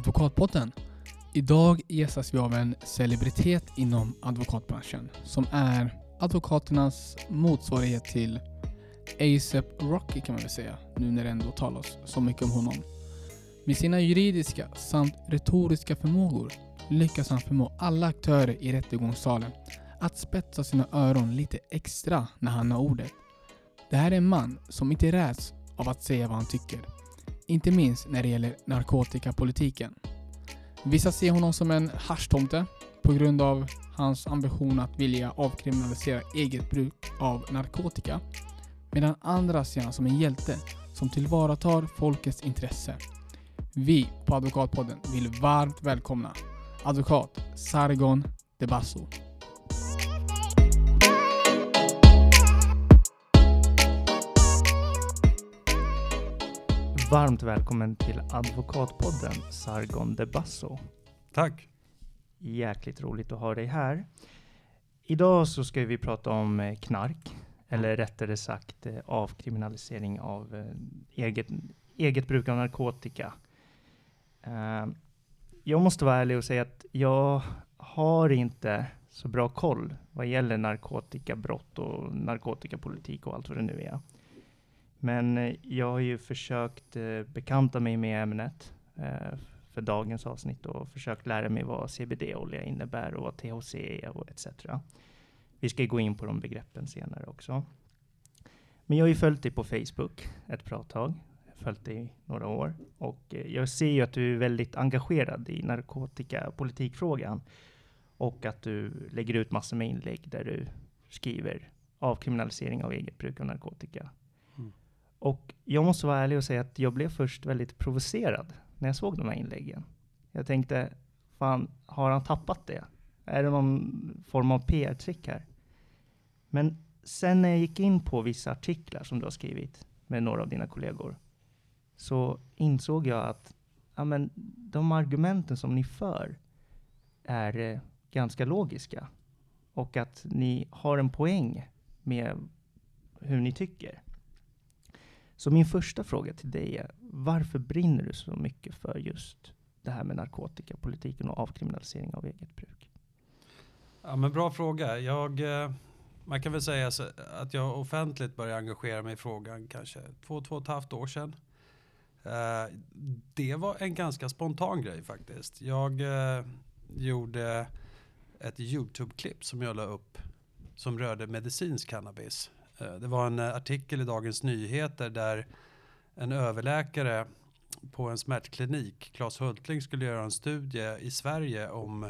Advokatpodden. Idag gästas vi av en celebritet inom advokatbranschen som är advokaternas motsvarighet till ASAP Rocky kan man väl säga, nu när det ändå talas så mycket om honom. Med sina juridiska samt retoriska förmågor lyckas han förmå alla aktörer i rättegångssalen att spetsa sina öron lite extra när han har ordet. Det här är en man som inte räds av att säga vad han tycker. Inte minst när det gäller narkotikapolitiken. Vissa ser honom som en haschtomte på grund av hans ambition att vilja avkriminalisera eget bruk av narkotika. Medan andra ser honom som en hjälte som tillvaratar folkets intresse. Vi på Advokatpodden vill varmt välkomna advokat Sargon de Varmt välkommen till Advokatpodden Sargon de Basso. Tack. Jäkligt roligt att ha dig här. Idag så ska vi prata om eh, knark, eller rättare sagt eh, avkriminalisering av eh, eget, eget bruk av narkotika. Jag måste vara ärlig och säga att jag har inte så bra koll vad gäller narkotikabrott och narkotikapolitik och allt vad det nu är. Men eh, jag har ju försökt eh, bekanta mig med ämnet eh, för dagens avsnitt och försökt lära mig vad CBD-olja innebär och vad THC är och etc. Vi ska gå in på de begreppen senare också. Men jag har ju följt dig på Facebook ett bra tag, följt dig i några år och jag ser ju att du är väldigt engagerad i narkotikapolitikfrågan och att du lägger ut massor med inlägg där du skriver avkriminalisering av eget bruk av narkotika. Och jag måste vara ärlig och säga att jag blev först väldigt provocerad när jag såg de här inläggen. Jag tänkte, fan, har han tappat det? Är det någon form av PR-trick här? Men sen när jag gick in på vissa artiklar som du har skrivit med några av dina kollegor, så insåg jag att ja, men, de argumenten som ni för är eh, ganska logiska. Och att ni har en poäng med hur ni tycker. Så min första fråga till dig är, varför brinner du så mycket för just det här med narkotikapolitiken och avkriminalisering av eget bruk? Ja, men bra fråga. Jag, eh, man kan väl säga så att jag offentligt började engagera mig i frågan kanske två, två och ett halvt år sedan. Eh, det var en ganska spontan grej faktiskt. Jag eh, gjorde ett YouTube-klipp som jag la upp som rörde medicinsk cannabis. Eh, det var en eh, artikel i Dagens Nyheter där en överläkare på en smärtklinik, Claes Hultling, skulle göra en studie i Sverige om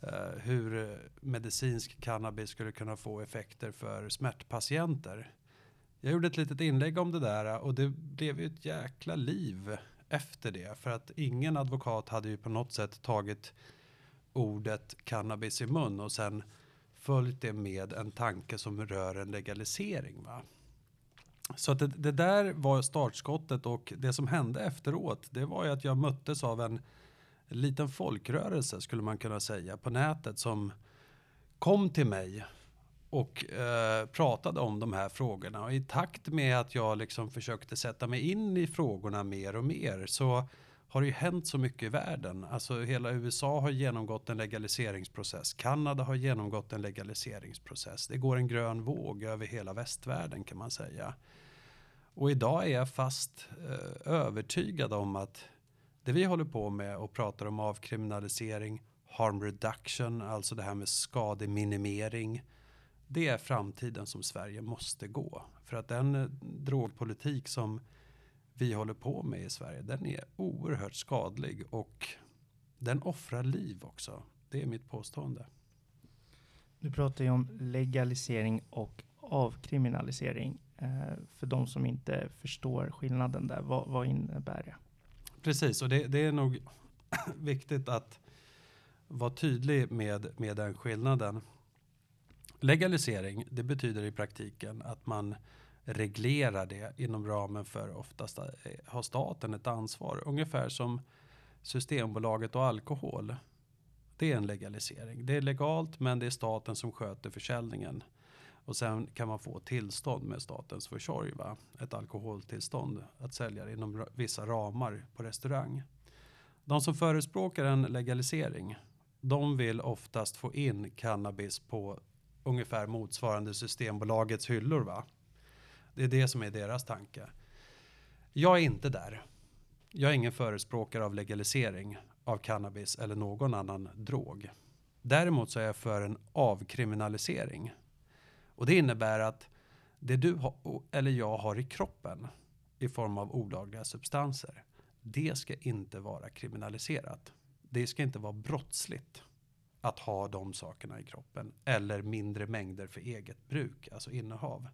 eh, hur medicinsk cannabis skulle kunna få effekter för smärtpatienter. Jag gjorde ett litet inlägg om det där och det blev ju ett jäkla liv efter det. För att ingen advokat hade ju på något sätt tagit ordet cannabis i mun och sen följt det med en tanke som rör en legalisering. Va? Så att det, det där var startskottet och det som hände efteråt det var ju att jag möttes av en liten folkrörelse skulle man kunna säga på nätet som kom till mig och eh, pratade om de här frågorna. Och i takt med att jag liksom försökte sätta mig in i frågorna mer och mer så har det ju hänt så mycket i världen. Alltså hela USA har genomgått en legaliseringsprocess. Kanada har genomgått en legaliseringsprocess. Det går en grön våg över hela västvärlden kan man säga. Och idag är jag fast eh, övertygad om att det vi håller på med och pratar om avkriminalisering, harm reduction, alltså det här med skademinimering. Det är framtiden som Sverige måste gå. För att den eh, drogpolitik som vi håller på med i Sverige, den är oerhört skadlig och den offrar liv också. Det är mitt påstående. Du pratar ju om legalisering och avkriminalisering. Eh, för de som inte förstår skillnaden där, vad, vad innebär det? Precis, och det, det är nog viktigt att vara tydlig med, med den skillnaden. Legalisering, det betyder i praktiken att man reglerar det inom ramen för oftast eh, har staten ett ansvar. Ungefär som Systembolaget och alkohol. Det är en legalisering. Det är legalt men det är staten som sköter försäljningen. Och sen kan man få tillstånd med statens försorg, va? ett alkoholtillstånd att sälja inom vissa ramar på restaurang. De som förespråkar en legalisering, de vill oftast få in cannabis på ungefär motsvarande Systembolagets hyllor. Va? Det är det som är deras tanke. Jag är inte där. Jag är ingen förespråkare av legalisering av cannabis eller någon annan drog. Däremot så är jag för en avkriminalisering. Och det innebär att det du eller jag har i kroppen i form av olagliga substanser, det ska inte vara kriminaliserat. Det ska inte vara brottsligt att ha de sakerna i kroppen eller mindre mängder för eget bruk, alltså innehav.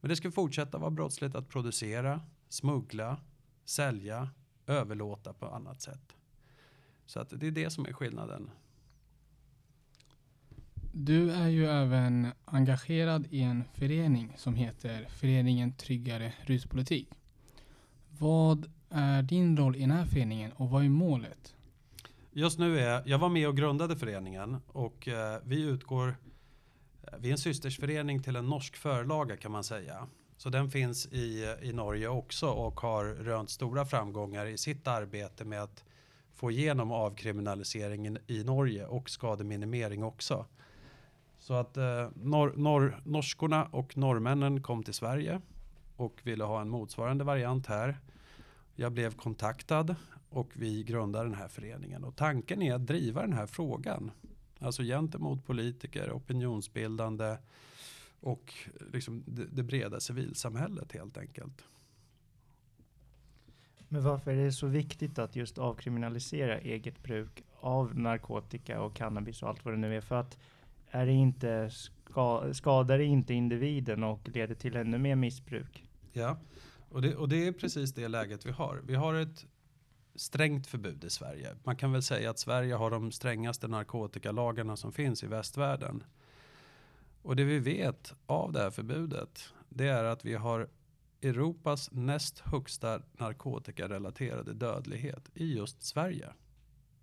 Men det ska fortsätta vara brottsligt att producera, smuggla, sälja, överlåta på annat sätt. Så att det är det som är skillnaden. Du är ju även engagerad i en förening som heter Föreningen Tryggare Ruspolitik. Vad är din roll i den här föreningen och vad är målet? Just nu är, jag var med och grundade föreningen och eh, vi utgår, vi är en systersförening till en norsk förlaga kan man säga. Så den finns i, i Norge också och har rönt stora framgångar i sitt arbete med att få igenom avkriminaliseringen i Norge och skademinimering också. Så att eh, nor nor norskorna och norrmännen kom till Sverige och ville ha en motsvarande variant här. Jag blev kontaktad och vi grundade den här föreningen. Och tanken är att driva den här frågan. Alltså gentemot politiker, opinionsbildande och liksom det, det breda civilsamhället helt enkelt. Men varför är det så viktigt att just avkriminalisera eget bruk av narkotika och cannabis och allt vad det nu är? För att är det inte, ska, skadar det inte individen och leder till ännu mer missbruk? Ja, och det, och det är precis det läget vi har. Vi har ett strängt förbud i Sverige. Man kan väl säga att Sverige har de strängaste narkotikalagarna som finns i västvärlden. Och det vi vet av det här förbudet, det är att vi har Europas näst högsta narkotikarelaterade dödlighet i just Sverige.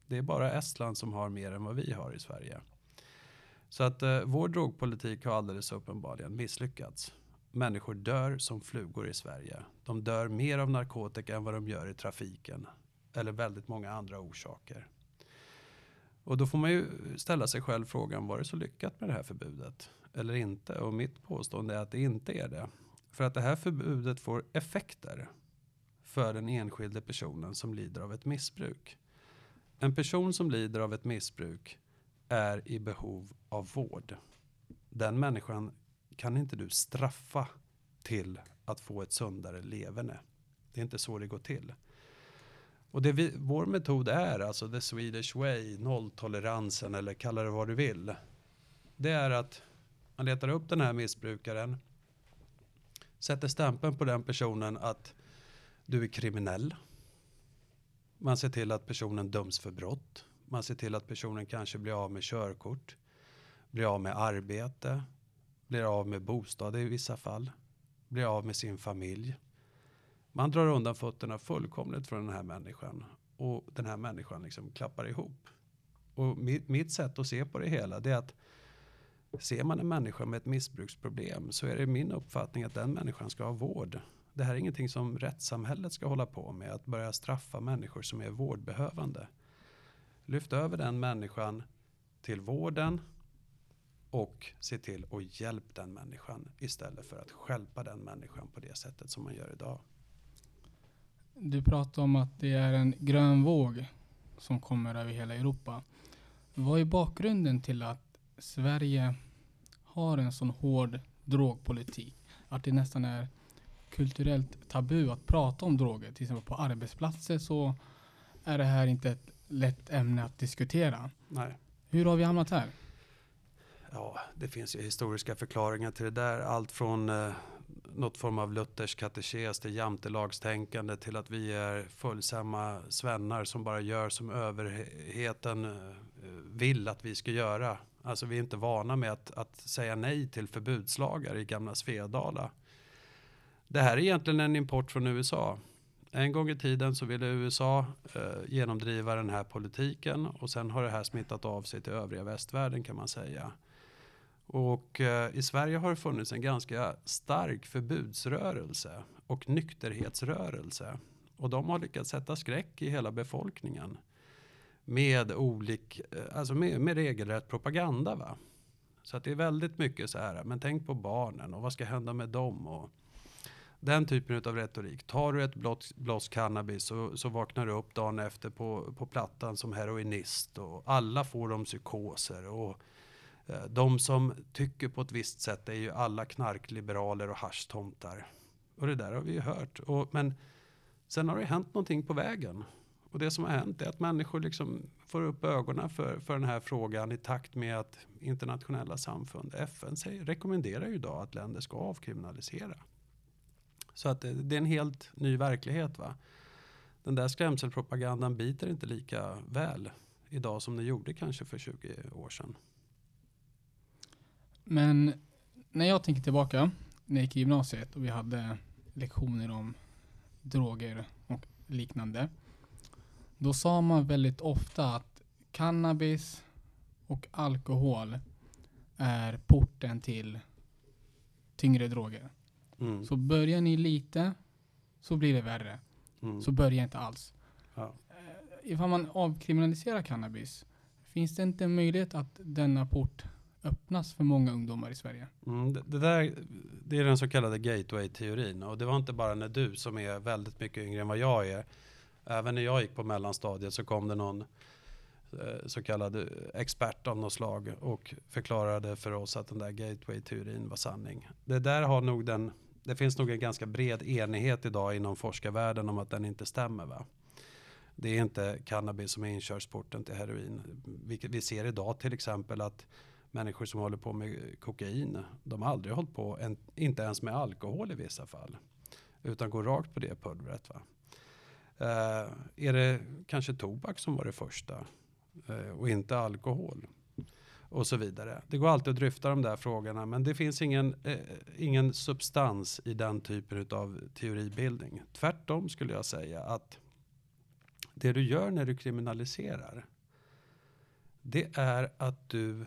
Det är bara Estland som har mer än vad vi har i Sverige. Så att eh, vår drogpolitik har alldeles uppenbarligen misslyckats. Människor dör som flugor i Sverige. De dör mer av narkotika än vad de gör i trafiken. Eller väldigt många andra orsaker. Och då får man ju ställa sig själv frågan, var det så lyckat med det här förbudet? Eller inte? Och mitt påstående är att det inte är det. För att det här förbudet får effekter för den enskilde personen som lider av ett missbruk. En person som lider av ett missbruk är i behov av vård. Den människan kan inte du straffa till att få ett sundare leverne. Det är inte så det går till. Och det vi, vår metod är alltså the Swedish way, nolltoleransen eller kalla det vad du vill. Det är att man letar upp den här missbrukaren, sätter stämpeln på den personen att du är kriminell. Man ser till att personen döms för brott. Man ser till att personen kanske blir av med körkort, blir av med arbete, blir av med bostad i vissa fall, blir av med sin familj. Man drar undan fötterna fullkomligt från den här människan och den här människan liksom klappar ihop. Och mitt, mitt sätt att se på det hela det är att ser man en människa med ett missbruksproblem så är det min uppfattning att den människan ska ha vård. Det här är ingenting som rättssamhället ska hålla på med, att börja straffa människor som är vårdbehövande. Lyft över den människan till vården och se till att hjälpa den människan istället för att skälpa den människan på det sättet som man gör idag. Du pratar om att det är en grön våg som kommer över hela Europa. Vad är bakgrunden till att Sverige har en sån hård drogpolitik? Att det nästan är kulturellt tabu att prata om droger. Till exempel på arbetsplatser så är det här inte ett lätt ämne att diskutera. Nej. Hur har vi hamnat här? Ja, det finns ju historiska förklaringar till det där. Allt från eh, något form av Luthers katekes det jantelagstänkande till att vi är följsamma svennar som bara gör som överheten eh, vill att vi ska göra. Alltså vi är inte vana med att, att säga nej till förbudslagar i gamla Svedala. Det här är egentligen en import från USA. En gång i tiden så ville USA eh, genomdriva den här politiken och sen har det här smittat av sig till övriga västvärlden kan man säga. Och eh, i Sverige har det funnits en ganska stark förbudsrörelse och nykterhetsrörelse. Och de har lyckats sätta skräck i hela befolkningen. Med, olik, eh, alltså med, med regelrätt propaganda. Va? Så att det är väldigt mycket så här, men tänk på barnen och vad ska hända med dem? Och den typen av retorik. Tar du ett blås cannabis så, så vaknar du upp dagen efter på, på plattan som heroinist och alla får de psykoser. Och, Eh, de som tycker på ett visst sätt är ju alla knarkliberaler och haschtomtar. Och det där har vi ju hört. Och, men sen har det hänt någonting på vägen. Och det som har hänt är att människor liksom får upp ögonen för, för den här frågan i takt med att internationella samfund, FN, säger, rekommenderar ju idag att länder ska avkriminalisera. Så att det, det är en helt ny verklighet. va. Den där skrämselpropagandan biter inte lika väl idag som den gjorde kanske för 20 år sedan. Men när jag tänker tillbaka, när jag gick i gymnasiet och vi hade lektioner om droger och liknande. Då sa man väldigt ofta att cannabis och alkohol är porten till tyngre droger. Mm. Så börjar ni lite så blir det värre. Mm. Så börja inte alls. Ja. Eh, Ifall man avkriminaliserar cannabis, finns det inte en möjlighet att denna port öppnas för många ungdomar i Sverige? Mm, det, det, där, det är den så kallade gateway-teorin. Och det var inte bara när du som är väldigt mycket yngre än vad jag är. Även när jag gick på mellanstadiet så kom det någon eh, så kallad eh, expert av något slag och förklarade för oss att den där gateway-teorin var sanning. Det där har nog den, det finns nog en ganska bred enighet idag inom forskarvärlden om att den inte stämmer. Va? Det är inte cannabis som är inkörsporten till heroin. Vi, vi ser idag till exempel att människor som håller på med kokain, de har aldrig hållit på, en, inte ens med alkohol i vissa fall. Utan går rakt på det pulvret. Va? Uh, är det kanske tobak som var det första uh, och inte alkohol? Och så vidare. Det går alltid att dryfta de där frågorna men det finns ingen, uh, ingen substans i den typen av teoribildning. Tvärtom skulle jag säga att det du gör när du kriminaliserar det är att du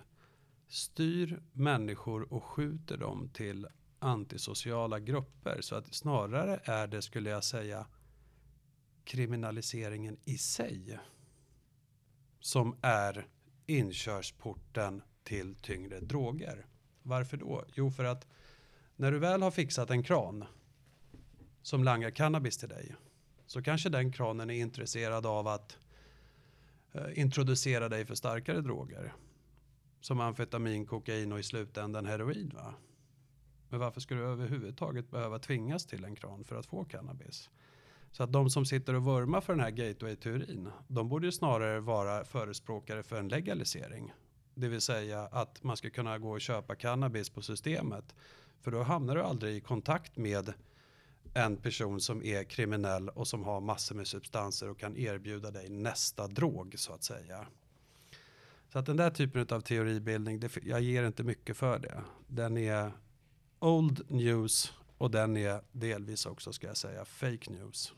styr människor och skjuter dem till antisociala grupper. Så att snarare är det, skulle jag säga, kriminaliseringen i sig som är inkörsporten till tyngre droger. Varför då? Jo, för att när du väl har fixat en kran som langar cannabis till dig så kanske den kranen är intresserad av att eh, introducera dig för starkare droger. Som amfetamin, kokain och i slutändan heroin. Va? Men varför ska du överhuvudtaget behöva tvingas till en kran för att få cannabis? Så att de som sitter och vurmar för den här gateway-teorin, de borde ju snarare vara förespråkare för en legalisering. Det vill säga att man ska kunna gå och köpa cannabis på systemet. För då hamnar du aldrig i kontakt med en person som är kriminell och som har massor med substanser och kan erbjuda dig nästa drog så att säga. Så att den där typen av teoribildning, det, jag ger inte mycket för det. Den är old news och den är delvis också, ska jag säga, fake news.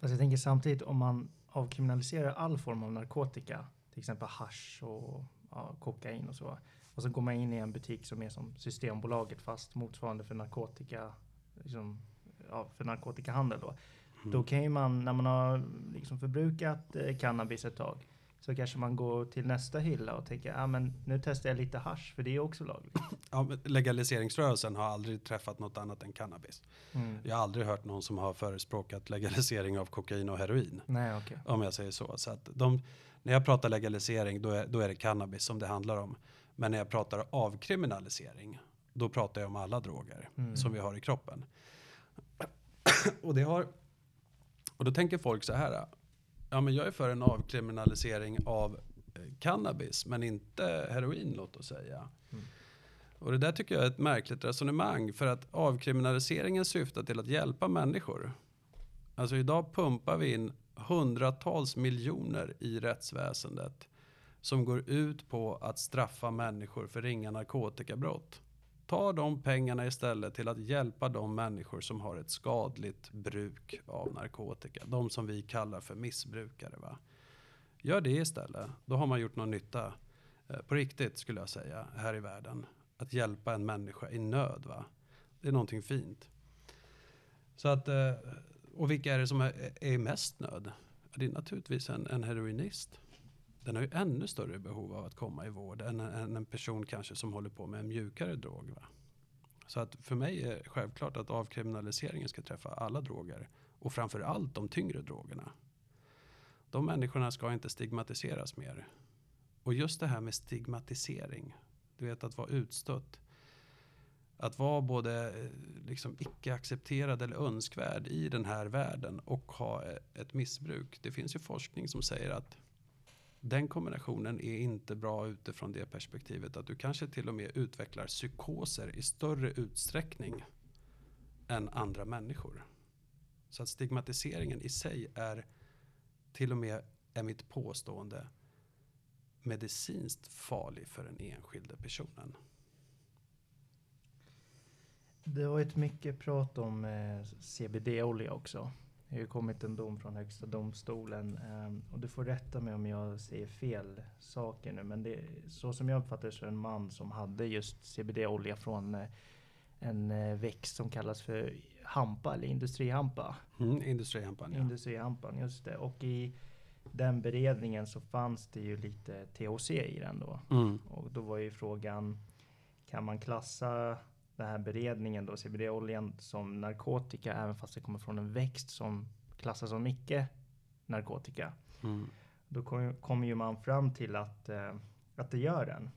Fast jag tänker samtidigt om man avkriminaliserar all form av narkotika, till exempel hash och ja, kokain och så. Och så går man in i en butik som är som Systembolaget fast motsvarande för narkotika, liksom, ja, för narkotikahandel då. Mm. Då kan ju man, när man har liksom förbrukat eh, cannabis ett tag, så kanske man går till nästa hylla och tänker, ah, men nu testar jag lite hash för det är också lagligt. Ja, legaliseringsrörelsen har aldrig träffat något annat än cannabis. Mm. Jag har aldrig hört någon som har förespråkat legalisering av kokain och heroin. Nej, okay. Om jag säger så. så de, när jag pratar legalisering då är, då är det cannabis som det handlar om. Men när jag pratar avkriminalisering då pratar jag om alla droger mm. som vi har i kroppen. och det har och då tänker folk så här. Ja, men jag är för en avkriminalisering av eh, cannabis, men inte heroin låt oss säga. Mm. Och det där tycker jag är ett märkligt resonemang, för att avkriminaliseringen syftar till att hjälpa människor. Alltså idag pumpar vi in hundratals miljoner i rättsväsendet som går ut på att straffa människor för ringa narkotikabrott. Ta de pengarna istället till att hjälpa de människor som har ett skadligt bruk av narkotika. De som vi kallar för missbrukare. Va? Gör det istället. Då har man gjort någon nytta. Eh, på riktigt skulle jag säga, här i världen. att hjälpa en människa i nöd. Va? Det är någonting fint. Så att, eh, och vilka är det som är, är i mest nöd? Det är naturligtvis en, en heroinist. Den har ju ännu större behov av att komma i vård än, än en person kanske som håller på med en mjukare drog. Va? Så att för mig är det självklart att avkriminaliseringen ska träffa alla droger och framför allt de tyngre drogerna. De människorna ska inte stigmatiseras mer. Och just det här med stigmatisering, du vet att vara utstött. Att vara både eh, liksom icke accepterad eller önskvärd i den här världen och ha eh, ett missbruk. Det finns ju forskning som säger att den kombinationen är inte bra utifrån det perspektivet att du kanske till och med utvecklar psykoser i större utsträckning än andra människor. Så att stigmatiseringen i sig är till och med, är mitt påstående, medicinskt farlig för den enskilde personen. Det har varit mycket prat om eh, CBD-olja också. Det har ju kommit en dom från Högsta domstolen eh, och du får rätta mig om jag säger fel saker nu. Men det, så som jag uppfattar det så är det en man som hade just CBD-olja från eh, en eh, växt som kallas för hampa eller industrihampa. Mm, industrihampan, ja. Industrihampan, just det. Och i den beredningen så fanns det ju lite THC i den då. Mm. Och då var ju frågan, kan man klassa den här beredningen då, CBD-oljan, som narkotika även fast det kommer från en växt som klassas som icke narkotika? Mm. Då kommer kom ju man fram till att, eh, att det gör den.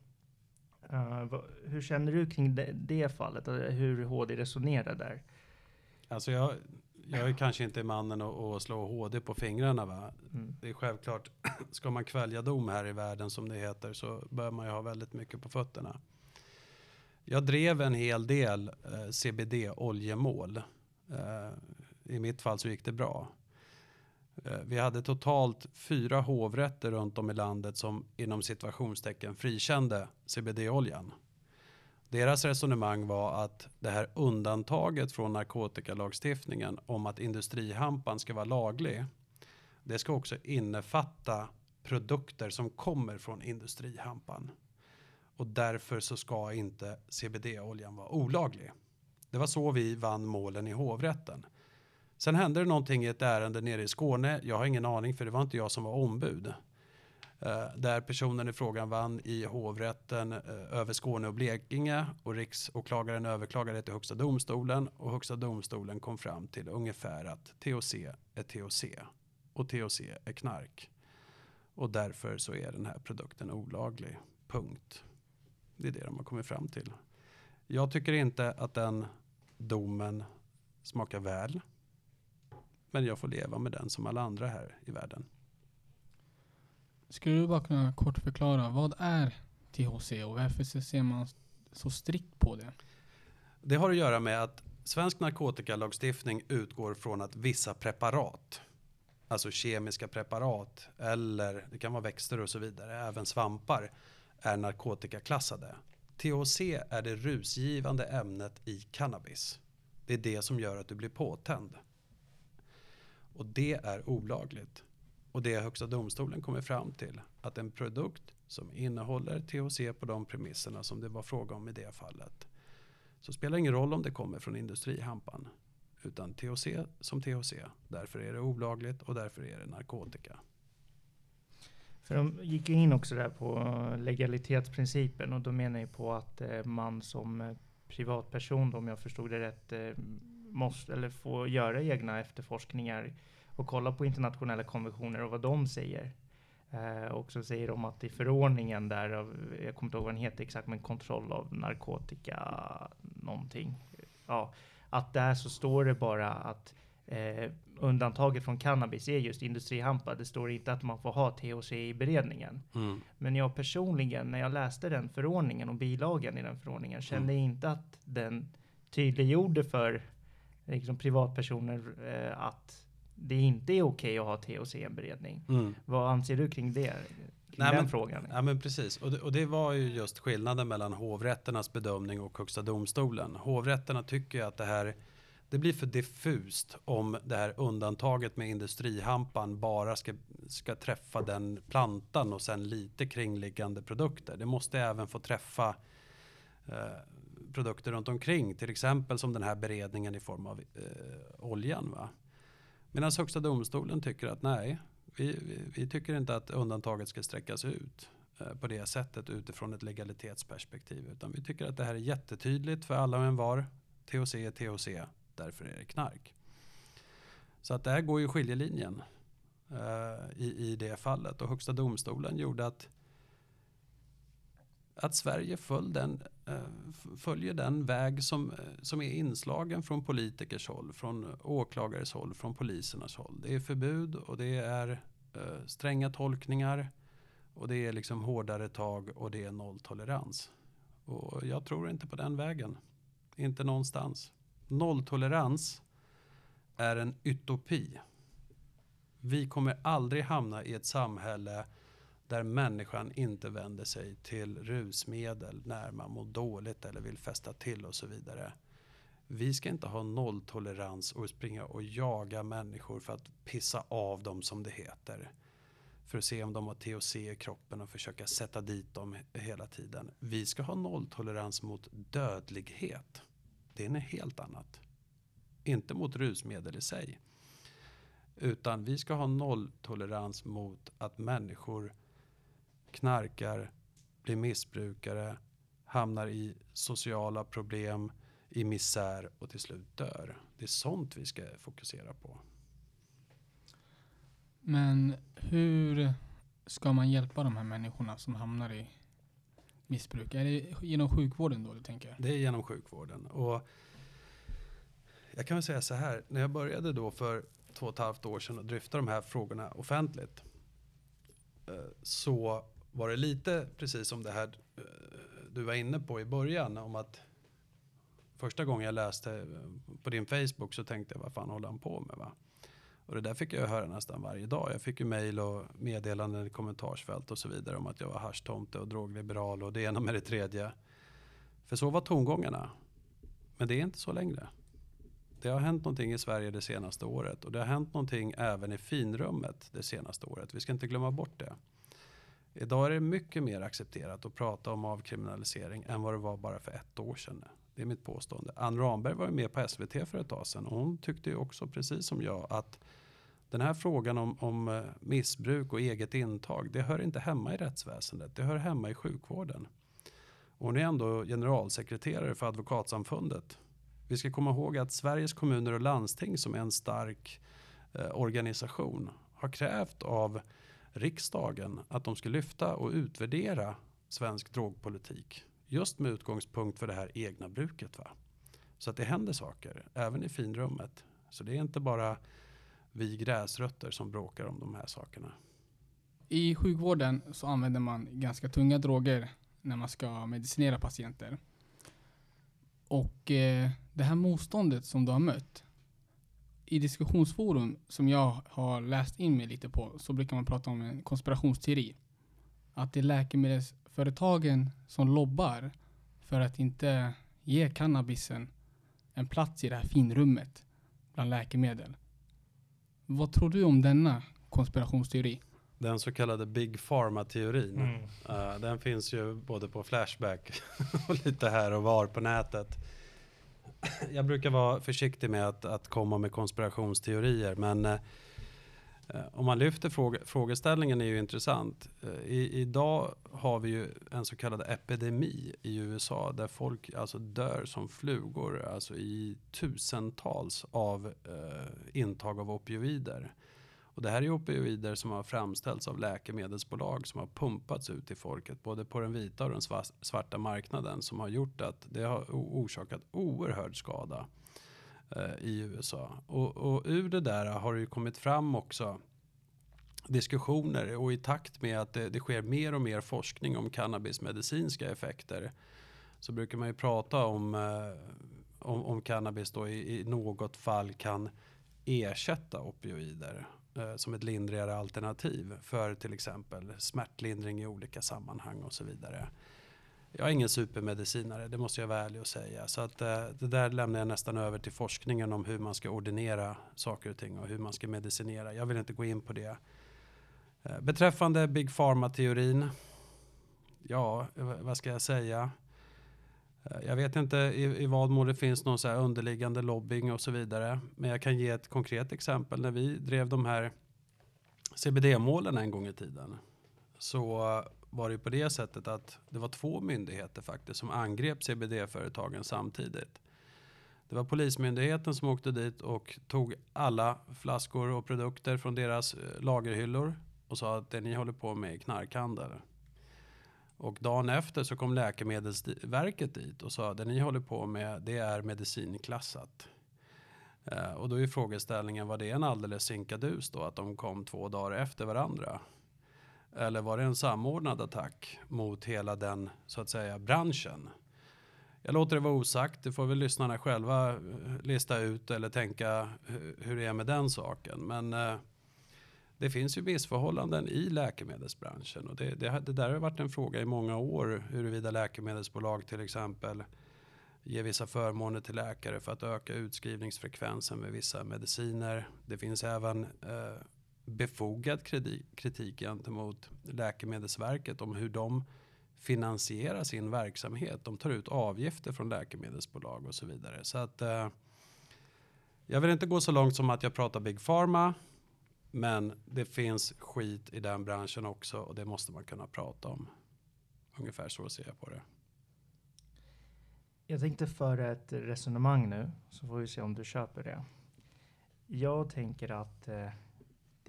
Uh, vad, hur känner du kring det, det fallet? Hur HD resonerar där? Alltså jag, jag är kanske inte mannen att, att slå HD på fingrarna. Va? Mm. Det är självklart, ska man kvälja dom här i världen som det heter så bör man ju ha väldigt mycket på fötterna. Jag drev en hel del eh, CBD-oljemål. Eh, I mitt fall så gick det bra. Eh, vi hade totalt fyra hovrätter runt om i landet som inom situationstecken frikände CBD-oljan. Deras resonemang var att det här undantaget från narkotikalagstiftningen om att industrihampan ska vara laglig. Det ska också innefatta produkter som kommer från industrihampan. Och därför så ska inte CBD-oljan vara olaglig. Det var så vi vann målen i hovrätten. Sen hände det någonting i ett ärende nere i Skåne. Jag har ingen aning för det var inte jag som var ombud. Eh, där personen i frågan vann i hovrätten eh, över Skåne och Blekinge och riksåklagaren överklagade till Högsta domstolen och Högsta domstolen kom fram till ungefär att THC är THC och THC är knark. Och därför så är den här produkten olaglig. Punkt. Det är det de har kommit fram till. Jag tycker inte att den domen smakar väl. Men jag får leva med den som alla andra här i världen. Skulle du bara kunna kort förklara, vad är THC och varför ser man så strikt på det? Det har att göra med att svensk narkotikalagstiftning utgår från att vissa preparat, alltså kemiska preparat eller det kan vara växter och så vidare, även svampar, är narkotikaklassade. THC är det rusgivande ämnet i cannabis. Det är det som gör att du blir påtänd. Och det är olagligt. Och det Högsta domstolen kommer fram till att en produkt som innehåller THC på de premisserna som det var fråga om i det fallet. Så spelar det ingen roll om det kommer från industrihampan. Utan THC som THC. Därför är det olagligt och därför är det narkotika. För de gick ju in också där på legalitetsprincipen och då menar jag på att eh, man som eh, privatperson, om jag förstod det rätt, eh, måste eller får göra egna efterforskningar och kolla på internationella konventioner och vad de säger. Eh, och så säger de att i förordningen där, av, jag kommer inte ihåg vad den heter exakt, men kontroll av narkotika någonting. Ja, att där så står det bara att eh, undantaget från cannabis är just industrihampa. Det står inte att man får ha THC i beredningen. Mm. Men jag personligen, när jag läste den förordningen och bilagan i den förordningen, kände Mm. inte att den tydliggjorde för liksom, privatpersoner eh, att det inte är okej att ha THC i en beredning. Mm. Vad anser du kring det? Kring Nej, den men- frågan? Ja men precis. Och det, och det var ju just skillnaden mellan hovrätternas bedömning och Högsta domstolen. Hovrätterna tycker ju att det här det blir för diffust om det här undantaget med industrihampan bara ska, ska träffa den plantan och sen lite kringliggande produkter. Det måste även få träffa eh, produkter runt omkring. Till exempel som den här beredningen i form av eh, oljan. Va? Medan Högsta domstolen tycker att nej, vi, vi, vi tycker inte att undantaget ska sträckas ut eh, på det sättet utifrån ett legalitetsperspektiv. Utan vi tycker att det här är jättetydligt för alla och en var. THC är THC, därför är det knark. Så att där går ju skiljelinjen eh, i, i det fallet. Och Högsta domstolen gjorde att, att Sverige föll den, eh, följer den väg som, eh, som är inslagen från politikers håll, från åklagares håll, från polisernas håll. Det är förbud och det är eh, stränga tolkningar och det är liksom hårdare tag och det är nolltolerans. Och jag tror inte på den vägen. Inte någonstans. Nolltolerans är en utopi. Vi kommer aldrig hamna i ett samhälle där människan inte vänder sig till rusmedel när man mår dåligt eller vill fästa till och så vidare. Vi ska inte ha nolltolerans och springa och jaga människor för att pissa av dem som det heter. För att se om de har THC i kroppen och försöka sätta dit dem hela tiden. Vi ska ha nolltolerans mot dödlighet. Det är något helt annat. Inte mot rusmedel i sig. Utan vi ska ha nolltolerans mot att människor knarkar, blir missbrukare, hamnar i sociala problem, i misär och till slut dör. Det är sånt vi ska fokusera på. Men hur ska man hjälpa de här människorna som hamnar i missbruk? Är det genom sjukvården då du tänker? Det är genom sjukvården. Och jag kan väl säga så här, när jag började då för två och ett halvt år sedan och dryfta de här frågorna offentligt. Eh, så var det lite precis som det här eh, du var inne på i början om att första gången jag läste eh, på din Facebook så tänkte jag vad fan håller han på med va? Och det där fick jag höra nästan varje dag. Jag fick ju mejl och meddelanden i kommentarsfält och så vidare om att jag var haschtomte och drogliberal och det ena med det tredje. För så var tongångarna. Men det är inte så längre. Det har hänt någonting i Sverige det senaste året och det har hänt någonting även i finrummet det senaste året. Vi ska inte glömma bort det. Idag är det mycket mer accepterat att prata om avkriminalisering än vad det var bara för ett år sedan. Det är mitt påstående. Ann Ramberg var ju med på SVT för ett tag sedan och hon tyckte ju också precis som jag att den här frågan om, om eh, missbruk och eget intag, det hör inte hemma i rättsväsendet. Det hör hemma i sjukvården. Och hon är ändå generalsekreterare för Advokatsamfundet. Vi ska komma ihåg att Sveriges kommuner och landsting som är en stark eh, organisation har krävt av riksdagen att de ska lyfta och utvärdera svensk drogpolitik. Just med utgångspunkt för det här egna bruket. Va? Så att det händer saker, även i finrummet. Så det är inte bara vi gräsrötter som bråkar om de här sakerna. I sjukvården så använder man ganska tunga droger när man ska medicinera patienter. Och eh, det här motståndet som du har mött. I diskussionsforum som jag har läst in mig lite på så brukar man prata om en konspirationsteori. Att det är läkemedelsföretagen som lobbar för att inte ge cannabisen en plats i det här finrummet bland läkemedel. Vad tror du om denna konspirationsteori? Den så kallade Big Pharma-teorin. Mm. Uh, den finns ju både på Flashback och lite här och var på nätet. Jag brukar vara försiktig med att, att komma med konspirationsteorier, men uh, Eh, om man lyfter fråge, frågeställningen är ju intressant. Eh, I, idag har vi ju en så kallad epidemi i USA där folk alltså dör som flugor, alltså i tusentals av eh, intag av opioider. Och det här är opioider som har framställts av läkemedelsbolag som har pumpats ut till folket, både på den vita och den svarta marknaden, som har gjort att det har orsakat oerhörd skada Eh, i USA. Och, och ur det där har det ju kommit fram också diskussioner och i takt med att det, det sker mer och mer forskning om cannabis medicinska effekter så brukar man ju prata om, eh, om, om cannabis då i, i något fall kan ersätta opioider eh, som ett lindrigare alternativ för till exempel smärtlindring i olika sammanhang och så vidare. Jag är ingen supermedicinare, det måste jag vara ärlig och säga. Så att, eh, det där lämnar jag nästan över till forskningen om hur man ska ordinera saker och ting och hur man ska medicinera. Jag vill inte gå in på det. Eh, beträffande Big Pharma-teorin. Ja, vad ska jag säga? Eh, jag vet inte i, i vad mån det finns någon så här underliggande lobbying och så vidare. Men jag kan ge ett konkret exempel. När vi drev de här CBD-målen en gång i tiden så var det på det sättet att det var två myndigheter faktiskt som angrep CBD-företagen samtidigt. Det var Polismyndigheten som åkte dit och tog alla flaskor och produkter från deras eh, lagerhyllor och sa att det ni håller på med är knarkhandel. Och dagen efter så kom Läkemedelsverket dit och sa att det ni håller på med det är medicinklassat. Eh, och då är frågeställningen, var det en alldeles sinkadus då att de kom två dagar efter varandra? Eller var det en samordnad attack mot hela den så att säga branschen? Jag låter det vara osagt, det får väl lyssnarna själva eh, lista ut eller tänka eh, hur det är med den saken. Men eh, det finns ju missförhållanden i läkemedelsbranschen och det, det, det där har varit en fråga i många år huruvida läkemedelsbolag till exempel ger vissa förmåner till läkare för att öka utskrivningsfrekvensen med vissa mediciner. Det finns även eh, befogad kritik gentemot Läkemedelsverket om hur de finansierar sin verksamhet. De tar ut avgifter från läkemedelsbolag och så vidare. Så att eh, jag vill inte gå så långt som att jag pratar Big Pharma. Men det finns skit i den branschen också och det måste man kunna prata om. Ungefär så ser jag på det. Jag tänkte föra ett resonemang nu, så får vi se om du köper det. Jag tänker att eh,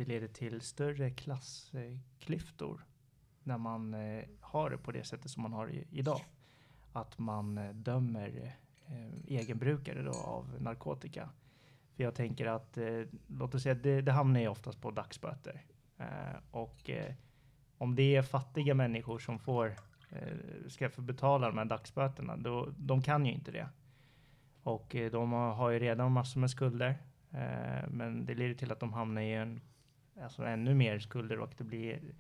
det leder till större klassklyftor när man eh, har det på det sättet som man har i, idag. Att man eh, dömer eh, egenbrukare då av narkotika. För jag tänker att, låt oss säga, det, det hamnar ju oftast på dagsböter. Och om det är fattiga människor som får ska få betala de här dagsböterna, då, de kan ju inte det. Och de har, ju redan massor med skulder. Men det leder till att de hamnar i en, alltså ännu mer skulder och det blir,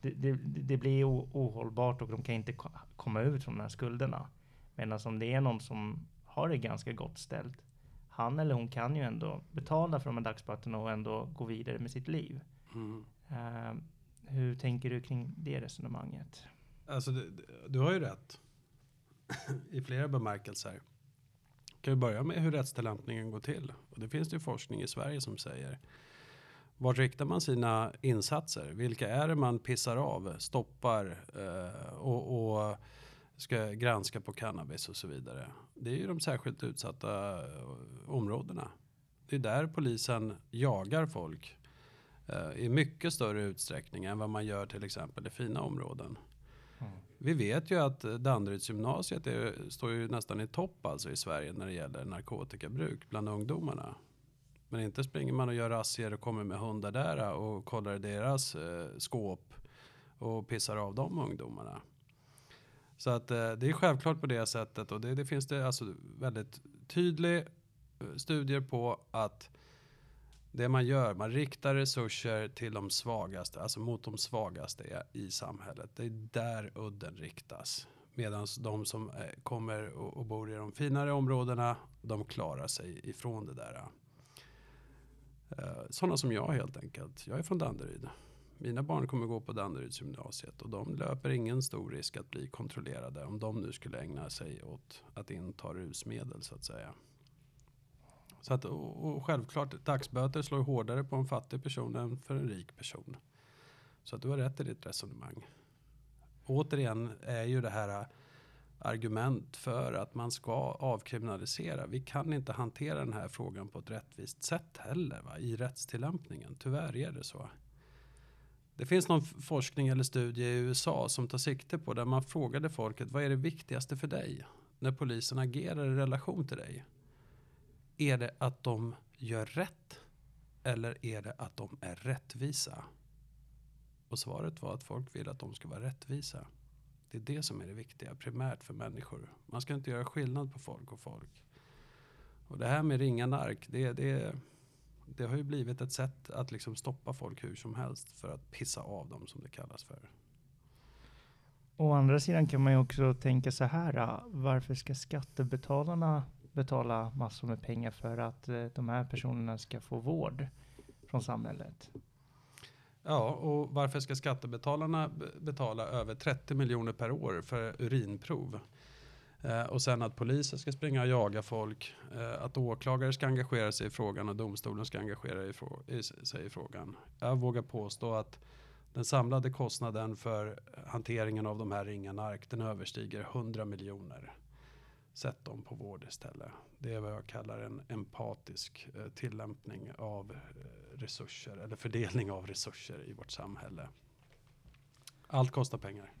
det, det, det blir ohållbart och de kan inte ko- komma ut från de här skulderna. Medan om det är någon som har det ganska gott ställt, han eller hon kan ju ändå betala för de här dagsböterna och ändå gå vidare med sitt liv. Mm. Eh, hur tänker du kring det resonemanget? Alltså, du, du har ju rätt. I flera bemärkelser. Kan vi börja med hur rättstillämpningen går till. Och det finns det ju forskning i Sverige som säger. Vart riktar man sina insatser? Vilka är det man pissar av, stoppar eh, och, och ska granska på cannabis och så vidare. Det är ju de särskilt utsatta eh, områdena. Det är där polisen jagar folk eh, i mycket större utsträckning än vad man gör till exempel i fina områden. Vi vet ju att Danderydsgymnasiet är, står ju nästan i topp alltså i Sverige när det gäller narkotikabruk bland ungdomarna. Men inte springer man och gör razzior och kommer med hundar där eh, och kollar i deras eh, skåp och pissar av de ungdomarna. Så att eh, det är självklart på det sättet och det, det finns det alltså väldigt tydliga eh, studier på att det man gör, man riktar resurser till de svagaste, alltså mot de svagaste i samhället. Det är där udden riktas. Medan de som eh, kommer och bor i de finare områdena, de klarar sig ifrån det där. Eh, Sådana som jag helt enkelt. Jag är från Danderyd. Mina barn kommer gå på Danderydsgymnasiet och de löper ingen stor risk att bli kontrollerade om de nu skulle ägna sig åt att inta rusmedel så att säga. Så att, och, och självklart, dagsböter slår hårdare på en fattig person än för en rik person. Så att du har rätt i ditt resonemang. Återigen är ju det här argument för att man ska avkriminalisera. Vi kan inte hantera den här frågan på ett rättvist sätt heller va? i rättstillämpningen. Tyvärr är det så. Det finns någon forskning eller studie i USA som tar sikte på där man frågade folket vad är det viktigaste för dig när polisen agerar i relation till dig? Är det att de gör rätt eller är det att de är rättvisa? Och svaret var att folk vill att de ska vara rättvisa. Det är det som är det viktiga primärt för människor. Man ska inte göra skillnad på folk och folk. Och det här med ringa nark, det, det, det har ju blivit ett sätt att liksom stoppa folk hur som helst för att pissa av dem som det kallas för. Å andra sidan kan man ju också tänka så här. Äh, varför ska skattebetalarna betala massor med pengar för att äh, de här personerna ska få vård från samhället? Ja, och varför ska skattebetalarna betala över 30 miljoner per år för urinprov? Eh, och sen att polisen ska springa och jaga folk. Eh, att åklagare ska engagera sig i frågan och domstolen ska engagera i i, sig i frågan. Jag vågar påstå att den samlade kostnaden för hanteringen av de här ringa nark, den överstiger 100 miljoner. Sätt dem på vård istället. Det är vad jag kallar en empatisk eh, tillämpning av eh, resurser eller fördelning av resurser i vårt samhälle. Allt kostar pengar.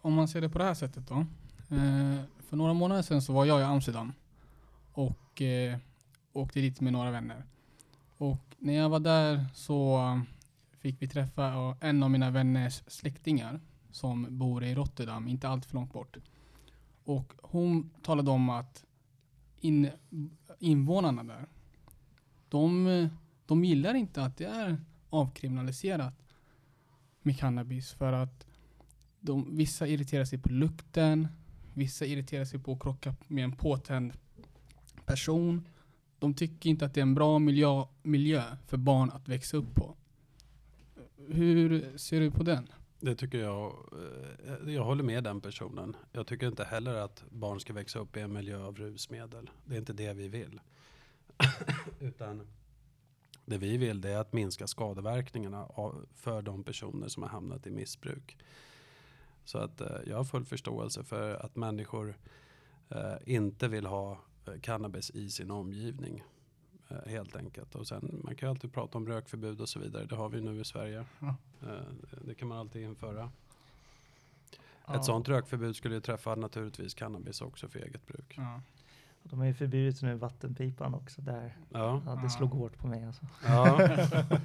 Om man ser det på det här sättet då. Eh, för några månader sedan så var jag i Amsterdam och eh, åkte dit med några vänner. Och när jag var där så fick vi träffa en av mina vänners släktingar som bor i Rotterdam, inte allt för långt bort. Och hon talade om att in, invånarna där, de, de gillar inte att det är avkriminaliserat med cannabis för att de, vissa irriterar sig på lukten, vissa irriterar sig på att krocka med en påtänd person. De tycker inte att det är en bra miljö, miljö för barn att växa upp på. Hur ser du på den? Det tycker jag. Eh, jag håller med den personen. Jag tycker inte heller att barn ska växa upp i en miljö av rusmedel. Det är inte det vi vill. Utan det vi vill det är att minska skadeverkningarna av, för de personer som har hamnat i missbruk. Så att eh, jag har full förståelse för att människor eh, inte vill ha eh, cannabis i sin omgivning. Eh, helt enkelt. Och sen, man kan ju alltid prata om rökförbud och så vidare. Det har vi nu i Sverige. Ja. Eh, det kan man alltid införa. Ja, Ett sånt rökförbud skulle ju träffa naturligtvis cannabis också för eget bruk. Ja. De har ju förbjudit nu vattenpipan också där. Ja, Ja, det Ja. slog hårt på mig alltså. ja.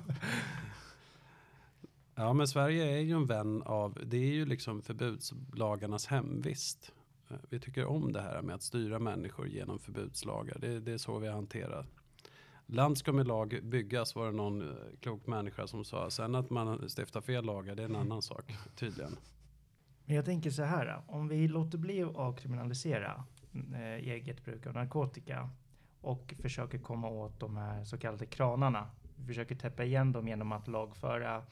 ja, men Sverige är ju en vän av, det är ju liksom förbudslagarnas hemvist. Eh, Vi tycker om det här med att styra människor genom förbudslagar. Det, det är så vi hanterar. Land ska med lag byggas var det någon eh, klok människa som sa. Sen att man stiftar fel lagar det är en annan sak tydligen. Men jag tänker så här, om vi låter bli att avkriminalisera eh, eget bruk av narkotika och försöker komma åt de här så kallade kranarna. Vi försöker täppa igen dem genom att lagföra